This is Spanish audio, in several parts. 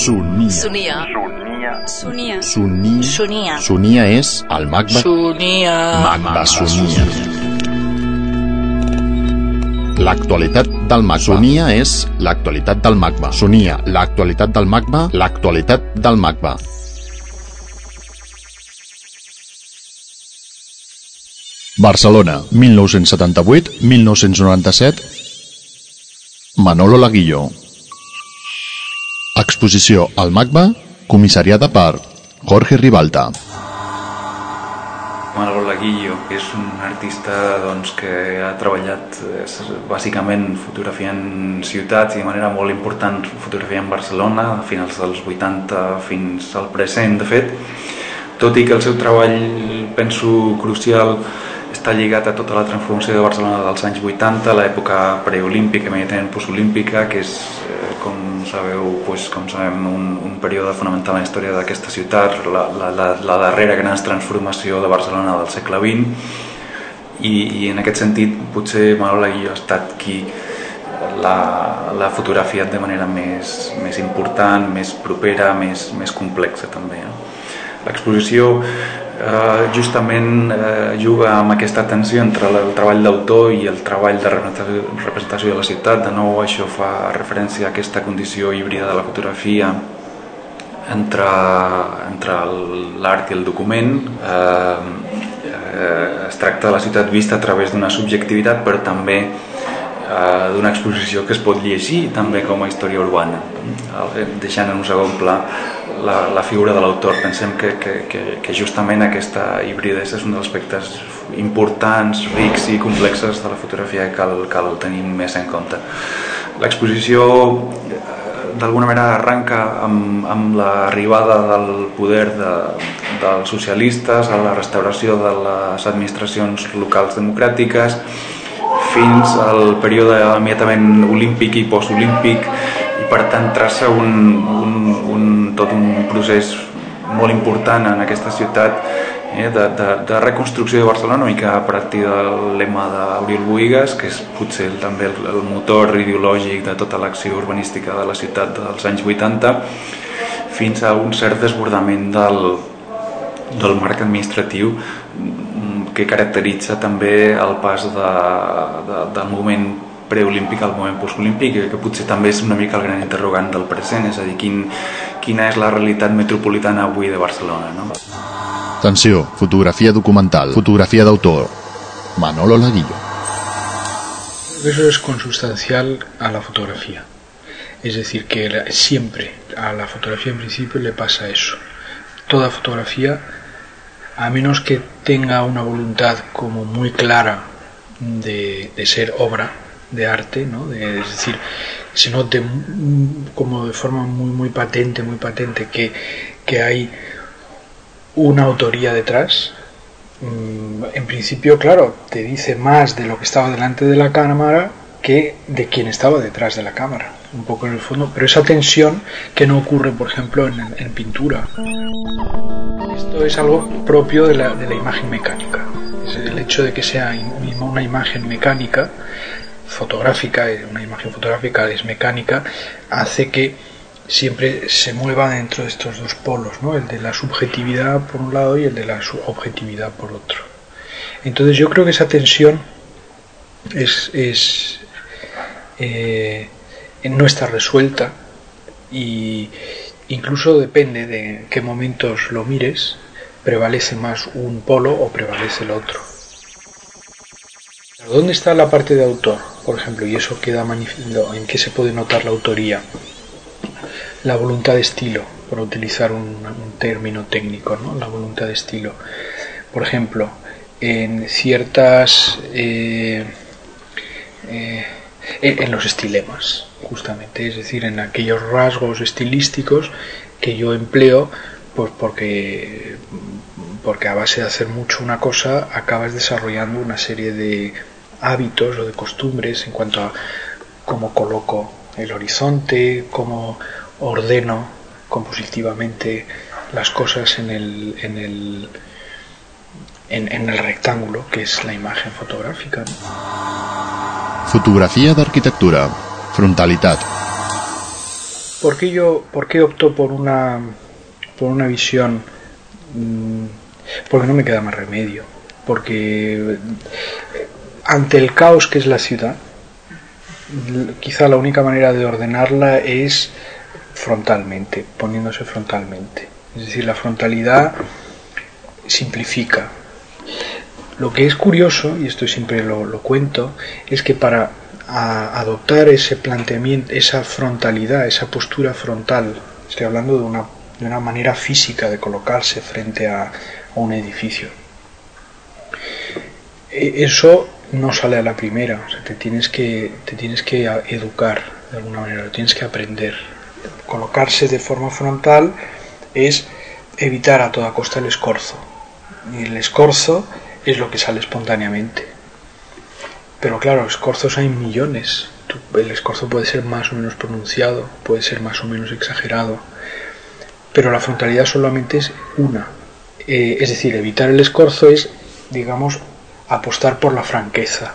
Sunia. Sunia. Sunia. Sunia. Sunia. És el Magba. Sunia. Magba Sunia. L'actualitat del Magba. Sonia és l'actualitat del Magba. Sunia, l'actualitat del Magba, l'actualitat del Magba. Barcelona, 1978-1997, Manolo Laguillo Exposició al magma, comissariada per Jorge Ribalta. Manolo Laguillo, és un artista doncs, que ha treballat eh, bàsicament fotografiant ciutats i de manera molt important fotografiant Barcelona a finals dels 80 fins al present, de fet, tot i que el seu treball, penso, crucial està lligat a tota la transformació de Barcelona dels anys 80, l'època preolímpica, immediatament postolímpica, que és, eh, com sabeu, pues, com sabem, un, un període fonamental en la història d'aquesta ciutat, la, la, la, la darrera gran transformació de Barcelona del segle XX, i, i en aquest sentit potser Manol Aguillo ha estat qui l'ha fotografiat de manera més, més important, més propera, més, més complexa també. No? L'exposició eh, justament eh, juga amb aquesta tensió entre el treball d'autor i el treball de representació, de la ciutat. De nou això fa referència a aquesta condició híbrida de la fotografia entre, entre l'art i el document. Eh, eh, es tracta de la ciutat vista a través d'una subjectivitat però també eh, d'una exposició que es pot llegir també com a història urbana, deixant en un segon pla la, la figura de l'autor. Pensem que, que, que, que justament aquesta hibridesa és un dels aspectes importants, rics i complexes de la fotografia que cal, cal tenir més en compte. L'exposició d'alguna manera arranca amb, amb l'arribada del poder de, dels socialistes a la restauració de les administracions locals democràtiques fins al període immediatament olímpic i postolímpic per tant traça un, un, un, tot un procés molt important en aquesta ciutat eh, de, de, de reconstrucció de Barcelona una mica a partir del lema d'Auril Boigas que és potser també el, el motor ideològic de tota l'acció urbanística de la ciutat dels anys 80 fins a un cert desbordament del, del marc administratiu que caracteritza també el pas de, de, del moment preolímpic al moment postolímpic, que potser també és una mica el gran interrogant del present, és a dir, quin, quina és la realitat metropolitana avui de Barcelona. No? Atenció, fotografía documental, fotografía de autor. Manolo Laguillo. Eso es consustancial a la fotografía. Es decir, que siempre a la fotografía en principio le pasa eso. Toda fotografía, a menos que tenga una voluntad como muy clara de, de ser obra, de arte, ¿no? De, es decir, se note como de forma muy, muy patente, muy patente que, que hay una autoría detrás. Mm, en principio, claro, te dice más de lo que estaba delante de la cámara que de quien estaba detrás de la cámara, un poco en el fondo, pero esa tensión que no ocurre, por ejemplo, en, en pintura. Esto es algo propio de la, de la imagen mecánica. Es el hecho de que sea una imagen mecánica fotográfica, una imagen fotográfica es mecánica, hace que siempre se mueva dentro de estos dos polos, ¿no? el de la subjetividad por un lado y el de la objetividad por otro. Entonces yo creo que esa tensión es, es eh, no está resuelta y incluso depende de qué momentos lo mires, prevalece más un polo o prevalece el otro. ¿Dónde está la parte de autor, por ejemplo? Y eso queda manifiesto en qué se puede notar la autoría. La voluntad de estilo, por utilizar un, un término técnico, ¿no? La voluntad de estilo. Por ejemplo, en ciertas... Eh, eh, en los estilemas, justamente, es decir, en aquellos rasgos estilísticos que yo empleo, pues porque porque a base de hacer mucho una cosa acabas desarrollando una serie de hábitos o de costumbres en cuanto a cómo coloco el horizonte, cómo ordeno compositivamente las cosas en el, en el, en, en el rectángulo que es la imagen fotográfica. Fotografía de arquitectura. Frontalidad. ¿Por qué yo, por qué opto por una, por una visión? Mm, porque no me queda más remedio. Porque ante el caos que es la ciudad, quizá la única manera de ordenarla es frontalmente, poniéndose frontalmente. Es decir, la frontalidad simplifica. Lo que es curioso, y esto siempre lo, cuento, es que para adoptar ese planteamiento, esa frontalidad, esa postura frontal, estoy hablando de una, de una manera física de colocarse frente a, a un edificio. E, eso no sale a la primera, o sea, te tienes que, te tienes que educar de alguna manera, lo tienes que aprender. Colocarse de forma frontal es evitar a toda costa el escorzo. Y el escorzo es lo que sale espontáneamente. Pero claro, escorzos hay millones. El escorzo puede ser más o menos pronunciado, puede ser más o menos exagerado. Pero la frontalidad solamente es una. Eh, es decir, evitar el escorzo es, digamos, apostar por la franqueza,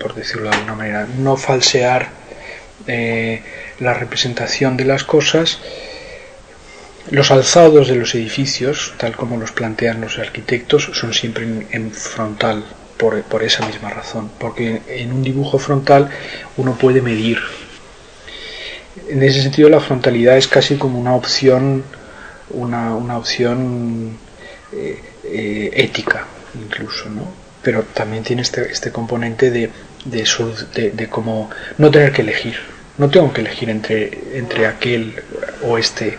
por decirlo de alguna manera, no falsear eh, la representación de las cosas. Los alzados de los edificios, tal como los plantean los arquitectos, son siempre en, frontal, por, esa misma razón, porque en un dibujo frontal uno puede medir. En ese sentido, la frontalidad es casi como una opción, una, una opción eh, eh, ética, incluso, ¿no? Pero también tiene este, este componente de, de, como no tener que elegir. No tengo que elegir entre, entre aquel o este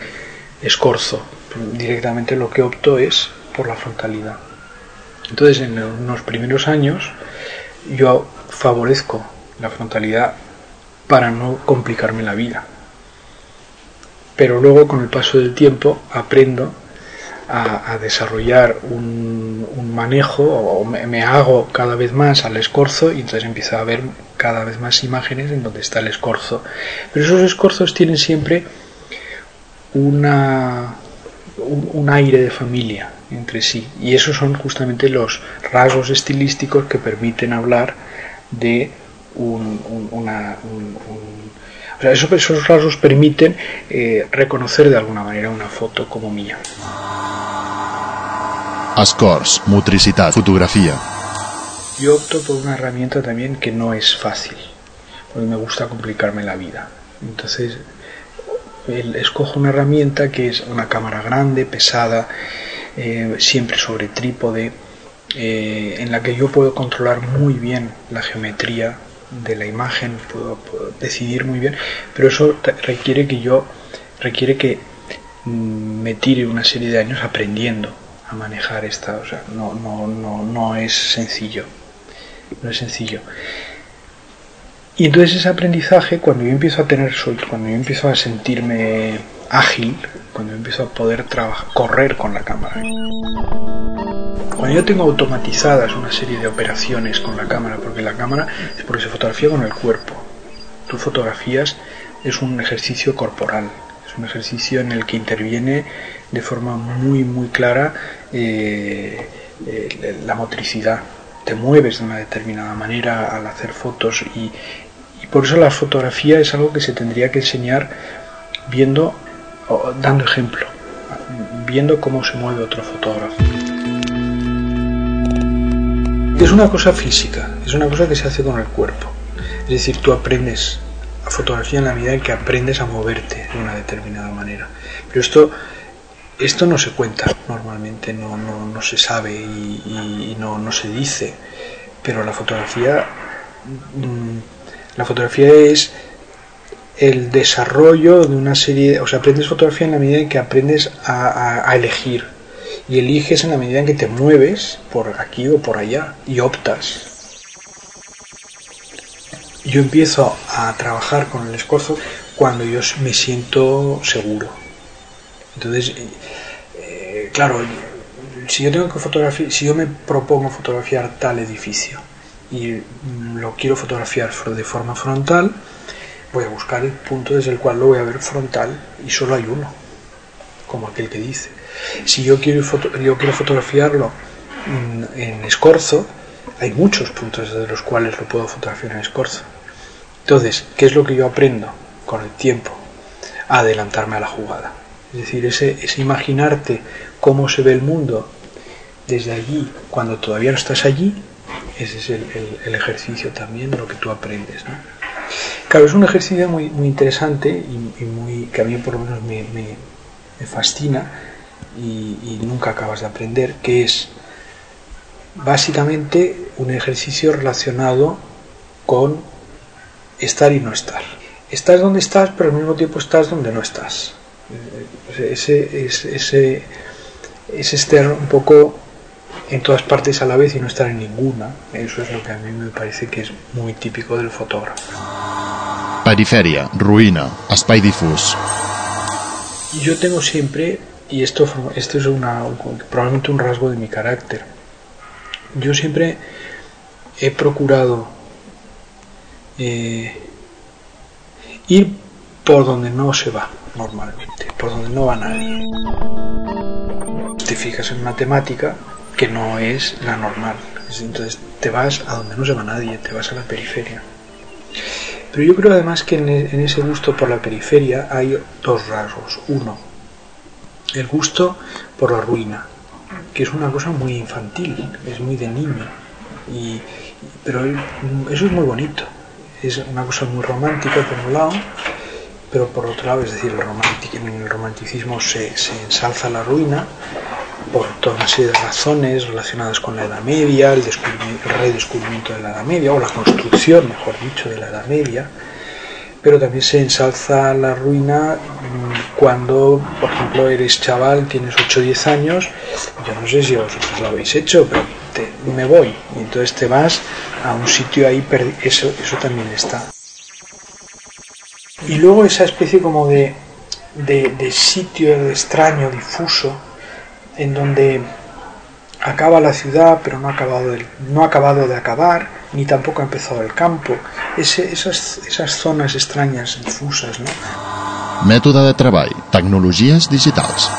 escorzo. Directamente lo que opto es por la frontalidad. Entonces, en los primeros años, yo favorezco la frontalidad para no complicarme la vida. Pero luego, con el paso del tiempo, aprendo a, desarrollar un, manejo o me, hago cada vez más al escorzo y entonces empiezo a ver cada vez más imágenes en donde está el escorzo. Pero esos escorzos tienen siempre una, un, aire de familia entre sí y esos son justamente los rasgos estilísticos que permiten hablar de un, una, o sea, esos, esos rasgos permiten eh, reconocer de alguna manera una foto como mía. Ascors, motricidad, fotografía. Yo opto por una herramienta también que no es fácil, porque me gusta complicarme la vida. Entonces, escojo una herramienta que es una cámara grande, pesada, eh, siempre sobre trípode, eh, en la que yo puedo controlar muy bien la geometría de la imagen, puedo, decidir muy bien, pero eso requiere que yo, requiere que mm, me tire una serie de años aprendiendo a manejar esta, o sea, no, no, no, no es sencillo, no es sencillo. Y entonces ese aprendizaje, cuando yo empiezo a tener suerte, cuando yo empiezo a sentirme ágil, cuando yo empiezo a poder correr con la cámara, cuando yo tengo automatizadas una serie de operaciones con la cámara, porque la cámara es porque se fotografía con el cuerpo, tú fotografías es un ejercicio corporal, es un ejercicio en el que interviene de forma muy, muy clara eh, eh, la motricidad. Te mueves de una determinada manera al hacer fotos y, por eso la fotografía es algo que se tendría que enseñar viendo, dando ejemplo, viendo cómo se mueve otro fotógrafo. Es una cosa física, es una cosa que se hace con el cuerpo. Es decir, tú aprendes fotografía en la medida en que aprendes a moverte de una determinada manera. Pero esto, esto no se cuenta normalmente, no, no, se sabe y, no, no, se dice. Pero la fotografía, mm, la fotografía es el desarrollo de una serie, o sea, aprendes fotografía en la medida en que aprendes a elegir y eliges en la medida en que te mueves por aquí o por allá y optas yo empiezo a trabajar con el escorzo cuando yo me siento seguro. Entonces, eh, claro, si yo tengo que fotografiar, si yo me propongo fotografiar tal edificio y lo quiero fotografiar de forma frontal, voy a buscar el punto desde el cual lo voy a ver frontal y solo hay uno, como aquel que dice. Si yo quiero, yo quiero fotografiarlo mm, en escorzo, hay muchos puntos desde los cuales lo puedo fotografiar en escorzo. Entonces, ¿qué es lo que yo aprendo con el tiempo? A adelantarme a la jugada. Es decir, ese, imaginarte cómo se ve el mundo desde allí, cuando todavía no estás allí, ese es el, ejercicio también, lo que tú aprendes. ¿no? Claro, es un ejercicio muy, muy interesante y, muy, que a mí por lo menos me, fascina y, nunca acabas de aprender, que es básicamente un ejercicio relacionado con estar y no estar. Estás donde estás, pero al mismo tiempo estás donde no estás. Ese, ese, ese, es estar un poco en todas partes a la vez y no estar en ninguna. Eso es lo que a mí me parece que es muy típico del fotógrafo. Periferia, ruina, espai difus. Y yo tengo siempre, y esto, esto es una, probablemente un rasgo de mi carácter, yo siempre he procurado eh, ir por donde no se va normalmente, por donde no va nadie. Te fijas en una temática que no es la normal, entonces te vas a donde no se va nadie, te vas a la periferia. Pero yo creo además que en, en ese gusto por la periferia hay dos rasgos. Uno, el gusto por la ruina, que es una cosa muy infantil, es muy de niño. Y, pero eso es muy bonito, es una cosa muy romántica por un lado, pero por otro lado, es decir, el romanticismo se, se, ensalza la ruina por toda una serie de razones relacionadas con la Edad Media, el, el redescubrimiento de la Edad Media, o la construcción, mejor dicho, de la Edad Media, pero también se ensalza la ruina mm, cuando, por ejemplo, eres chaval, tienes 8 o 10 años, yo no sé si vosotros lo habéis hecho, pero me voy, y entonces te vas a un sitio ahí, eso, eso también está. Y luego esa especie como de, de, sitio extraño, difuso, en donde acaba la ciudad, pero no ha acabado no ha acabado de acabar, ni tampoco ha empezado el campo. Ese, esas, esas zonas extrañas, difusas, ¿no? Método de trabajo, tecnologías digitales.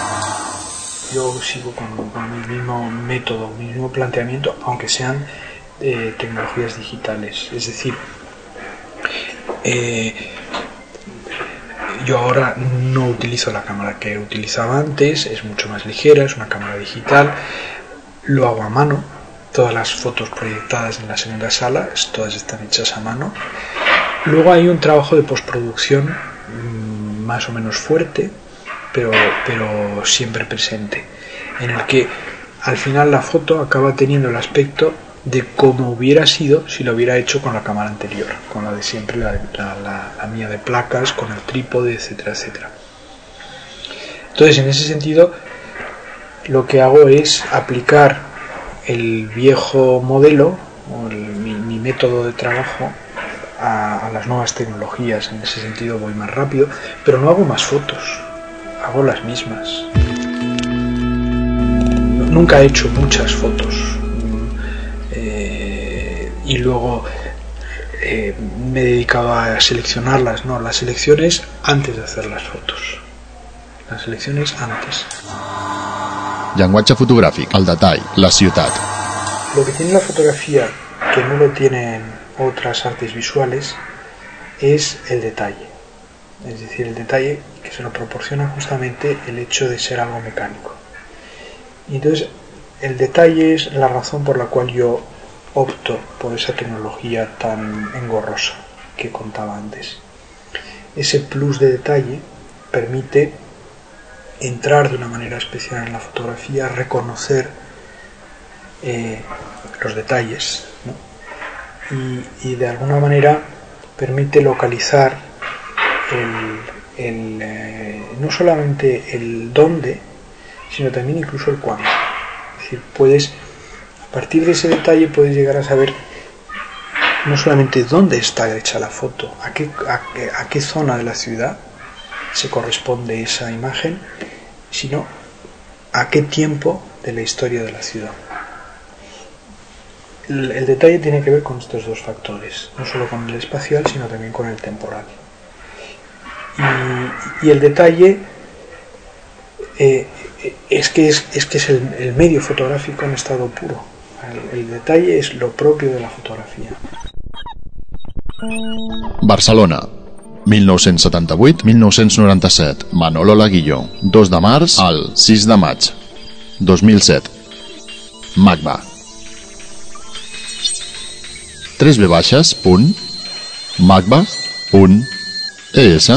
Yo sigo con, con mi mismo método, mi mismo planteamiento, aunque sean eh, tecnologías digitales. Es decir, eh, yo ahora no utilizo la cámara que utilizaba antes, es mucho más ligera, es una cámara digital, lo hago a mano, todas las fotos proyectadas en la segunda sala, todas están hechas a mano. Luego hay un trabajo de postproducción mm, más o menos fuerte, pero, siempre presente, en el que al final la foto acaba teniendo el aspecto de cómo hubiera sido si lo hubiera hecho con la cámara anterior, con la de siempre, la, mía de placas, con el trípode, etcétera, etcétera. Entonces, en ese sentido, lo que hago es aplicar el viejo modelo mi, método de trabajo a, las nuevas tecnologías. En ese sentido voy más rápido, pero no hago más fotos, hago las mismas. Nunca he hecho muchas fotos eh, y luego eh, me he dedicado a seleccionarlas. No, las selecciones antes de hacer las fotos. Las selecciones antes. Llenguatge fotográfico, al detalle, la ciudad. Lo que tiene la fotografía que no lo tienen otras artes visuales es el detalle. Es decir, el detalle que se lo proporciona justamente el hecho de ser algo mecánico. Y entonces, el detalle es la razón por la cual yo opto por esa tecnología tan engorrosa que contaba antes. Ese plus de detalle permite entrar de una manera especial en la fotografía, reconocer eh, los detalles y, de alguna manera permite localizar el, eh, no solamente el dónde, sino también incluso el cuándo. Es decir, puedes, a partir de ese detalle puedes llegar a saber no solamente dónde está hecha la foto, a qué, a qué zona de la ciudad se corresponde esa imagen, sino a qué tiempo de la historia de la ciudad. El, detalle tiene que ver con estos dos factores, no solo con el espacial, sino también con el temporal. Y, el detalle eh, es que es, que es el, medio fotográfico en estado puro. El, el detalle es lo propio de la fotografía. Barcelona, 1978-1997. Manolo Laguillo, 2 de març al 6 de maig. 2007. Magba. 3 v baixes punt magba punt es